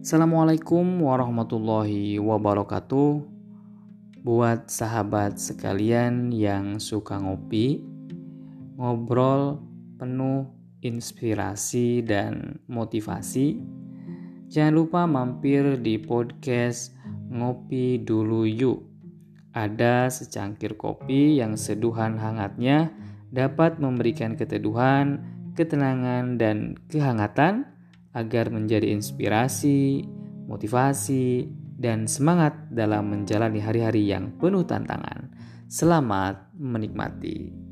Assalamualaikum warahmatullahi wabarakatuh. Buat sahabat sekalian yang suka ngopi, ngobrol penuh inspirasi dan motivasi, jangan lupa mampir di podcast Ngopi Dulu Yuk. Ada secangkir kopi yang seduhan hangatnya dapat memberikan keteduhan, ketenangan, dan kehangatan agar menjadi inspirasi, motivasi, dan semangat dalam menjalani hari-hari yang penuh tantangan. Selamat menikmati.